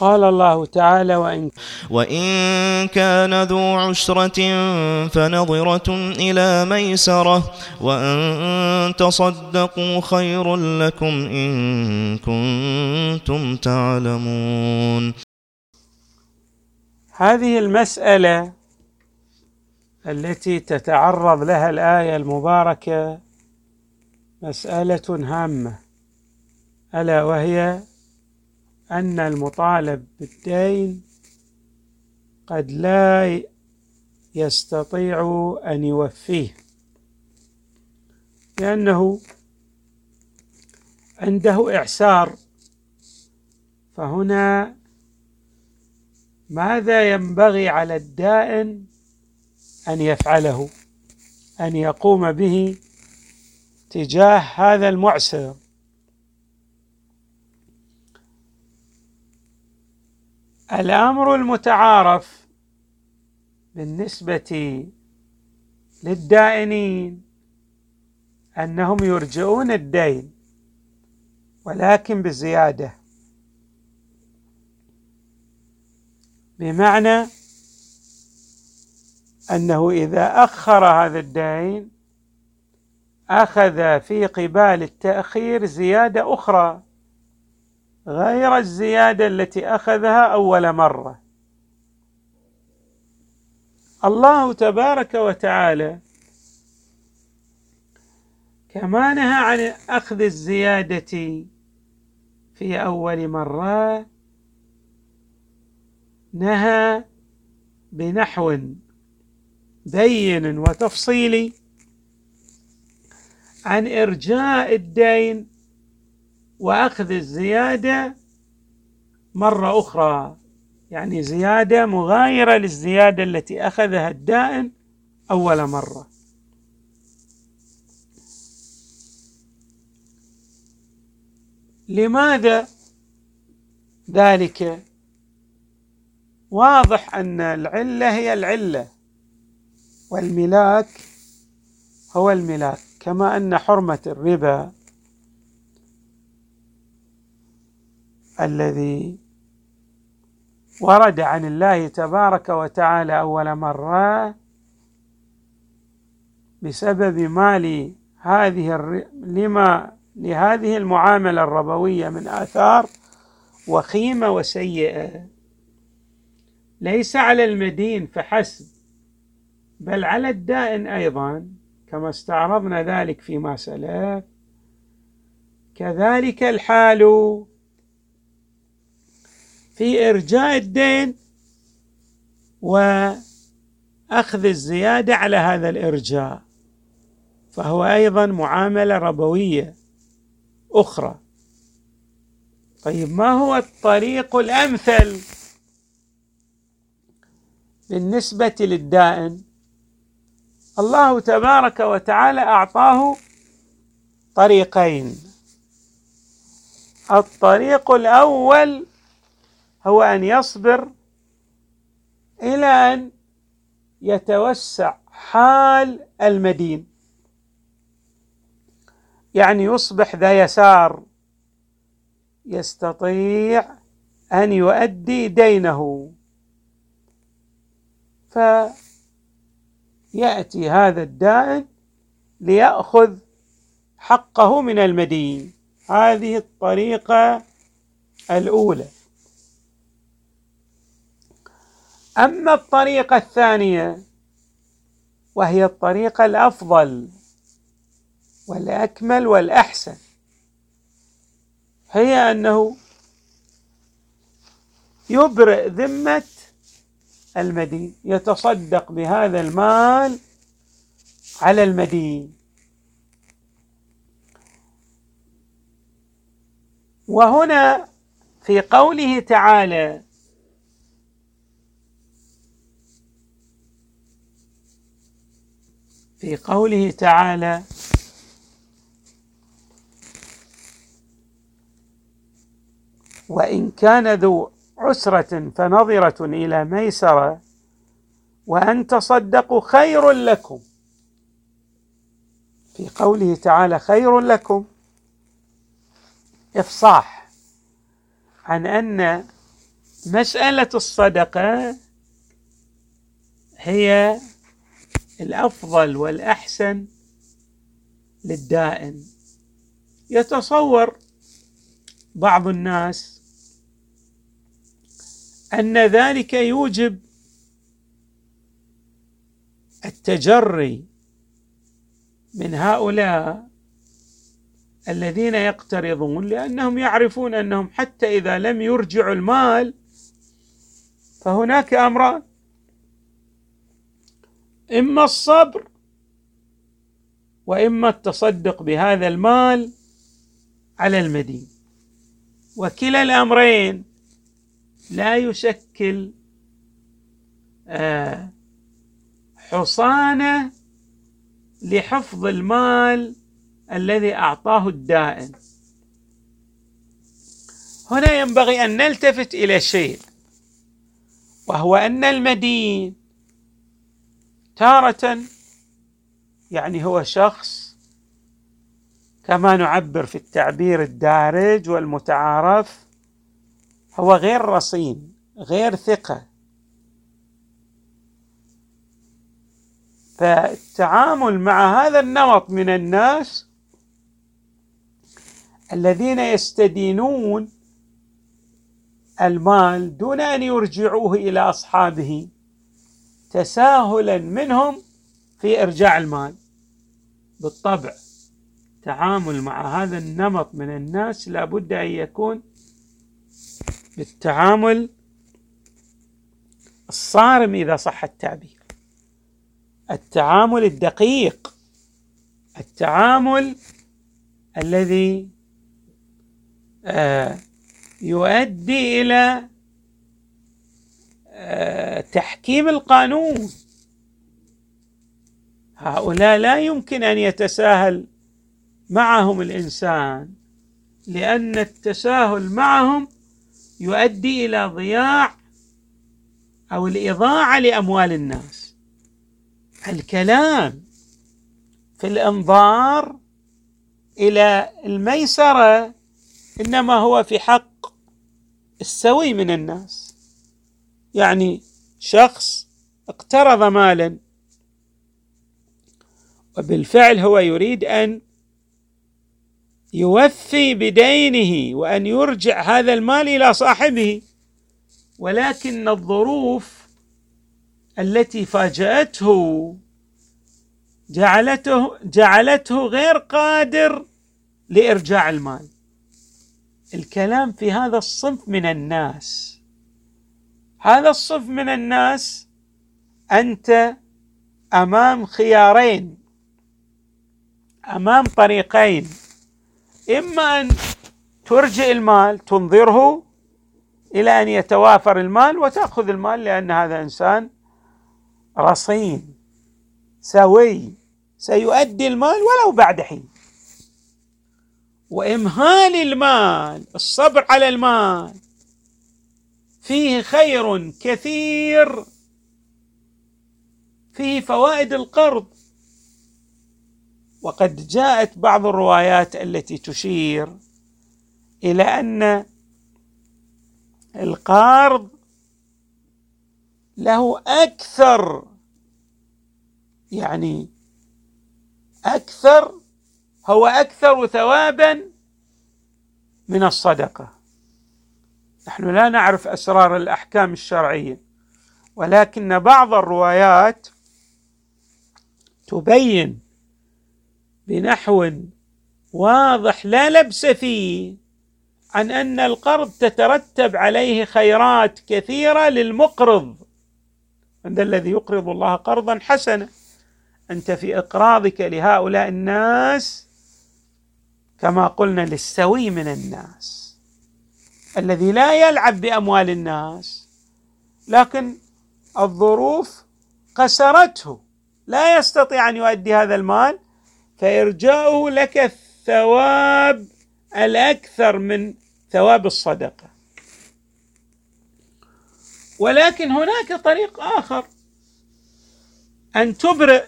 قال الله تعالى وإن وإن كان ذو عسرة فنظرة إلى ميسرة وأن تصدقوا خير لكم إن كنتم تعلمون. هذه المسألة التي تتعرض لها الآية المباركة مسألة هامة ألا وهي أن المطالب بالدين قد لا يستطيع أن يوفيه لأنه عنده إعسار. فهنا ماذا ينبغي على الدائن أن يفعله أن يقوم به تجاه هذا المعسر؟ الأمر المتعارف بالنسبة للدائنين أنهم يرجعون الدين ولكن بزيادة. بمعنى أنه إذا أخر هذا الدين أخذ في قبال التأخير زيادة أخرى. غير الزيادة التي أخذها أول مرة. الله تبارك وتعالى كما نهى عن أخذ الزيادة في أول مرة نهى بنحو بين وتفصيلي عن إرجاء الدين وأخذ الزيادة مرة أخرى. يعني زيادة مغايرة للزيادة التي أخذها الدائن أول مرة. لماذا ذلك؟ واضح أن العلة هي العلة والملاك هو الملاك كما أن حرمة الربا الذي ورد عن الله تبارك وتعالى أول مرة بسبب ما لهذه الر... لما لهذه المعاملة الربوية من آثار وخيمة وسيئة. ليس على المدين فحسب بل على الدائن أيضا كما استعرضنا ذلك فيما سلف كذلك الحال في إرجاء الدين وأخذ الزيادة على هذا الإرجاء فهو أيضا معاملة ربوية أخرى. طيب ما هو الطريق الأمثل بالنسبة للدائن؟ الله تبارك وتعالى أعطاه طريقين. الطريق الأول هو أن يصبر إلى أن يتوسع حال المدين. يعني يصبح ذا يسار يستطيع أن يؤدي دينه. فيأتي هذا الدائن ليأخذ حقه من المدين. هذه الطريقة الأولى. أما الطريقة الثانية وهي الطريقة الأفضل والأكمل والأحسن هي أنه يبرئ ذمة المدين يتصدق بهذا المال على المدين. وهنا في قوله تعالى في قوله تعالى وإن كان ذو عسرة فنظرة إلى ميسرة وأن تصدقوا خير لكم. في قوله تعالى خير لكم. إفصاح عن أن مسألة الصدقة هي الأفضل والأحسن للدائن. يتصور بعض الناس أن ذلك يوجب التجري من هؤلاء الذين يقترضون لأنهم يعرفون أنهم حتى إذا لم يرجعوا المال فهناك أمران. إما الصبر وإما التصدق بهذا المال على المدين. وكلا الأمرين لا يشكل آه، حصانة لحفظ المال الذي أعطاه الدائن. هنا ينبغي أن نلتفت إلى شيء وهو أن المدين تارة يعني هو شخص كما نعبر في التعبير الدارج والمتعارف هو غير رصين غير ثقة. فالتعامل مع هذا النمط من الناس الذين يستدينون المال دون أن يرجعوه إلى أصحابه. تساهلا منهم في إرجاع المال. بالطبع التعامل مع هذا النمط من الناس لابد أن يكون بالتعامل الصارم إذا صح التعبير. التعامل الدقيق التعامل الذي آه، يؤدي إلى تحكيم القانون. هؤلاء لا يمكن أن يتساهل معهم الإنسان لأن التساهل معهم يؤدي إلى ضياع أو الإضاعة لأموال الناس. الكلام في الإنظار إلى الميسرة إنما هو في حق السوي من الناس. يعني شخص اقترض مالا. وبالفعل هو يريد أن يوفي بدينه وأن يرجع هذا المال إلى صاحبه. ولكن الظروف التي فاجأته جعلته جعلته غير قادر لإرجاع المال. الكلام في هذا الصنف من الناس. هذا الصف من الناس أنت أمام خيارين أمام طريقين. إما أن ترجئ المال تنظره إلى أن يتوافر المال وتأخذ المال لأن هذا إنسان رصين سوي سيؤدي المال ولو بعد حين. وإمهال المال الصبر على المال فيه خير كثير. فيه فوائد القرض. وقد جاءت بعض الروايات التي تشير إلى أن القرض له أكثر يعني أكثر هو أكثر ثوابا من الصدقة. نحن لا نعرف أسرار الأحكام الشرعية ولكن بعض الروايات تبين بنحو واضح لا لبس فيه عن أن القرض تترتب عليه خيرات كثيرة للمقرض. عند الذي يقرض الله قرضا حسنا. أنت في إقراضك لهؤلاء الناس كما قلنا للسوي من الناس. الذي لا يلعب بأموال الناس لكن الظروف قسرته لا يستطيع أن يؤدي هذا المال فإرجاؤه لك الثواب الأكثر من ثواب الصدقة. ولكن هناك طريق آخر أن تبرئ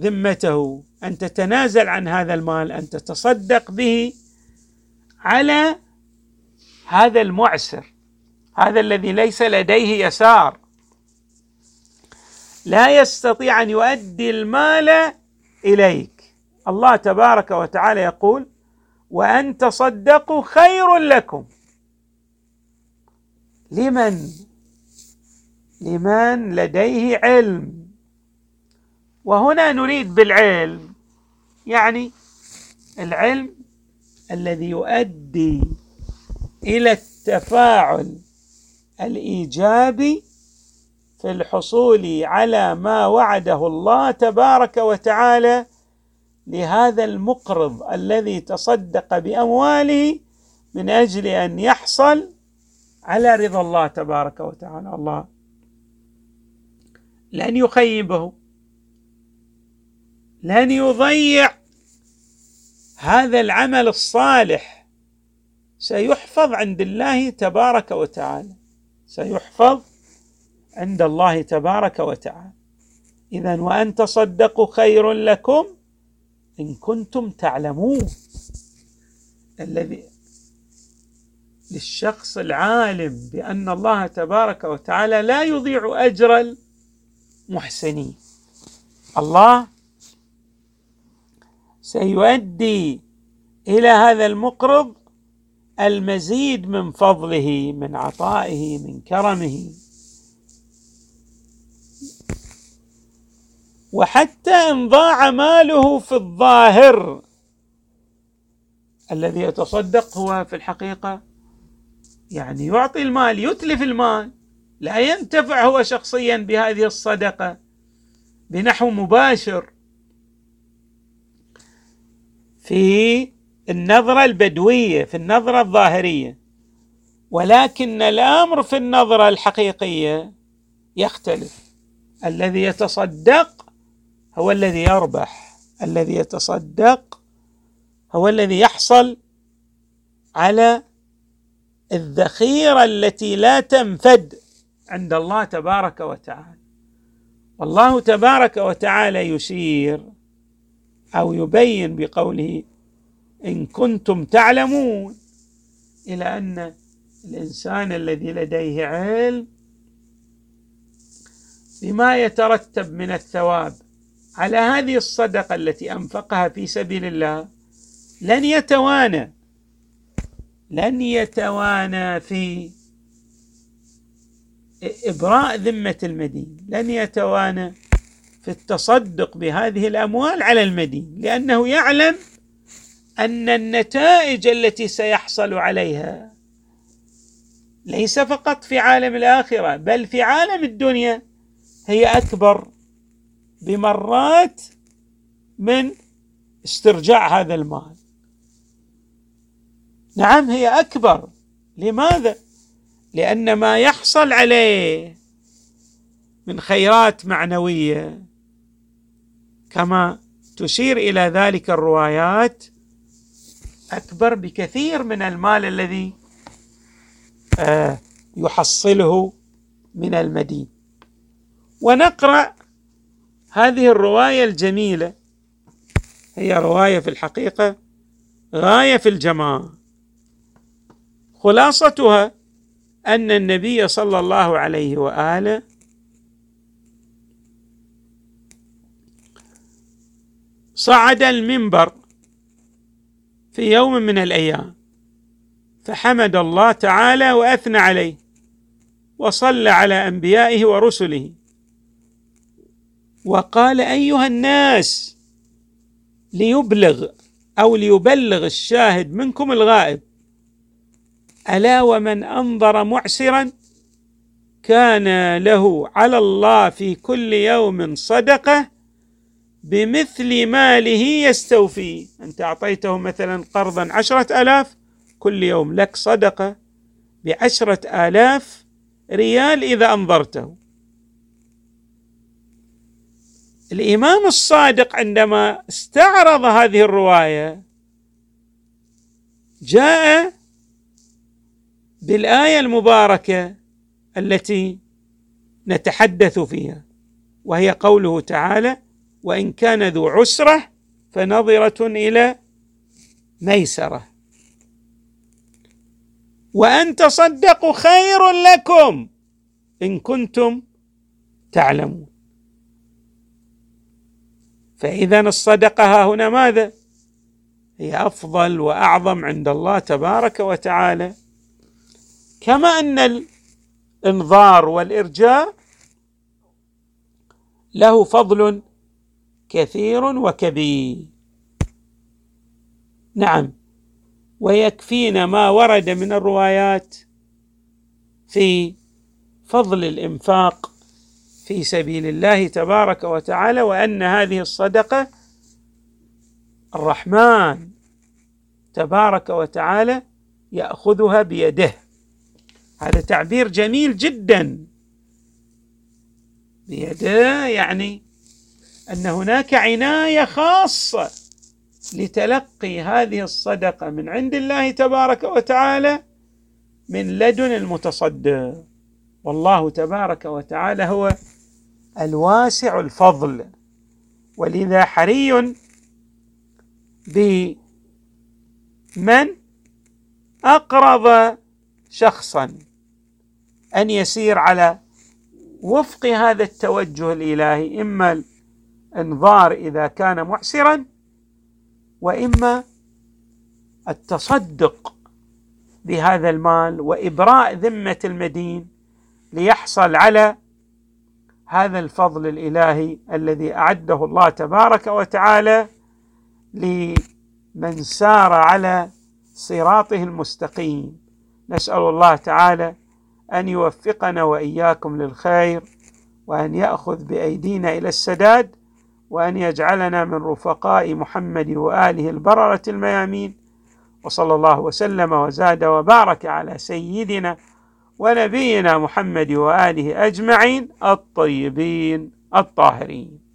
ذمته أن تتنازل عن هذا المال أن تتصدق به على هذا المعسر هذا الذي ليس لديه يسار. لا يستطيع أن يؤدي المال إليك. الله تبارك وتعالى يقول وأن تصدقوا خير لكم. لمن؟ لمن لديه علم. وهنا نريد بالعلم يعني العلم الذي يؤدي إلى التفاعل الإيجابي في الحصول على ما وعده الله تبارك وتعالى لهذا المقرض الذي تصدق بأمواله من أجل أن يحصل على رضا الله تبارك وتعالى. الله. لن يخيبه. لن يضيع هذا العمل الصالح. سيحفظ عند الله تبارك وتعالى. سيحفظ عند الله تبارك وتعالى. اذا وأن تصدقوا خير لكم إن كنتم تعلمون. الذي للشخص العالم بأن الله تبارك وتعالى لا يضيع أجر المحسنين. الله سيؤدي إلى هذا المقرض المزيد من فضله من عطائه من كرمه. وحتى إن ضاع ماله في الظاهر. الذي يتصدق هو في الحقيقة يعني يعطي المال يتلف المال لا ينتفع هو شخصيا بهذه الصدقة بنحو مباشر. في النظرة البدوية في النظرة الظاهرية. ولكن الأمر في النظرة الحقيقية يختلف. الذي يتصدق هو الذي يربح. الذي يتصدق هو الذي يحصل على الذخيرة التي لا تنفد عند الله تبارك وتعالى. والله تبارك وتعالى يشير أو يبين بقوله إن كنتم تعلمون إلى أن الإنسان الذي لديه علم بما يترتب من الثواب على هذه الصدقة التي أنفقها في سبيل الله لن يتوانى لن يتوانى في إبراء ذمة المدين لن يتوانى في التصدق بهذه الأموال على المدين لأنه يعلم أن النتائج التي سيحصل عليها ليس فقط في عالم الآخرة بل في عالم الدنيا هي أكبر بمرات من استرجاع هذا المال. نعم هي أكبر. لماذا؟ لأن ما يحصل عليه من خيرات معنوية كما تشير إلى ذلك الروايات أكبر بكثير من المال الذي آه، يحصله من المدين. ونقرأ هذه الرواية الجميلة. هي رواية في الحقيقة غاية في الجمال خلاصتها أن النبي صلى الله عليه وآله صعد المنبر في يوم من الأيام. فحمد الله تعالى وأثنى عليه وصلى على أنبيائه ورسله. وقال أيها الناس ليبلغ أو ليبلغ الشاهد منكم الغائب ألا ومن أنظر معسرا؟ كان له على الله في كل يوم صدقة بمثل ماله يستوفي. أنت أعطيته مثلا قرضا عشرة آلاف كل يوم لك صدقة بعشرة آلاف ريال إذا أنظرته. الإمام الصادق عندما استعرض هذه الرواية جاء بالآية المباركة التي نتحدث فيها وهي قوله تعالى وإن كان ذو عسرة فنظرة إلى ميسرة. وأن تصدقوا خير لكم إن كنتم تعلمون. فإذا الصدقة ها هنا ماذا؟ هي أفضل وأعظم عند الله تبارك وتعالى. كما أن الإنظار والإرجاء له فضل كثير وكبير. نعم. ويكفينا ما ورد من الروايات في فضل الإنفاق في سبيل الله تبارك وتعالى وأن هذه الصدقة الرحمن تبارك وتعالى يأخذها بيده. هذا تعبير جميل جدا. بيده يعني أن هناك عناية خاصة لتلقي هذه الصدقة من عند الله تبارك وتعالى من لدن المتصدق. والله تبارك وتعالى هو الواسع الفضل ولذا حري بمن أقرض شخصا أن يسير على وفق هذا التوجه الإلهي إما الانظار إذا كان معسرا وإما التصدق بهذا المال وإبراء ذمة المدين ليحصل على هذا الفضل الإلهي الذي أعده الله تبارك وتعالى لمن سار على صراطه المستقيم. نسأل الله تعالى أن يوفقنا وإياكم للخير وأن يأخذ بأيدينا إلى السداد وأن يجعلنا من رفقاء محمد وآله البررة الميامين. وصلى الله وسلم وزاد وبارك على سيدنا ونبينا محمد وآله أجمعين الطيبين الطاهرين.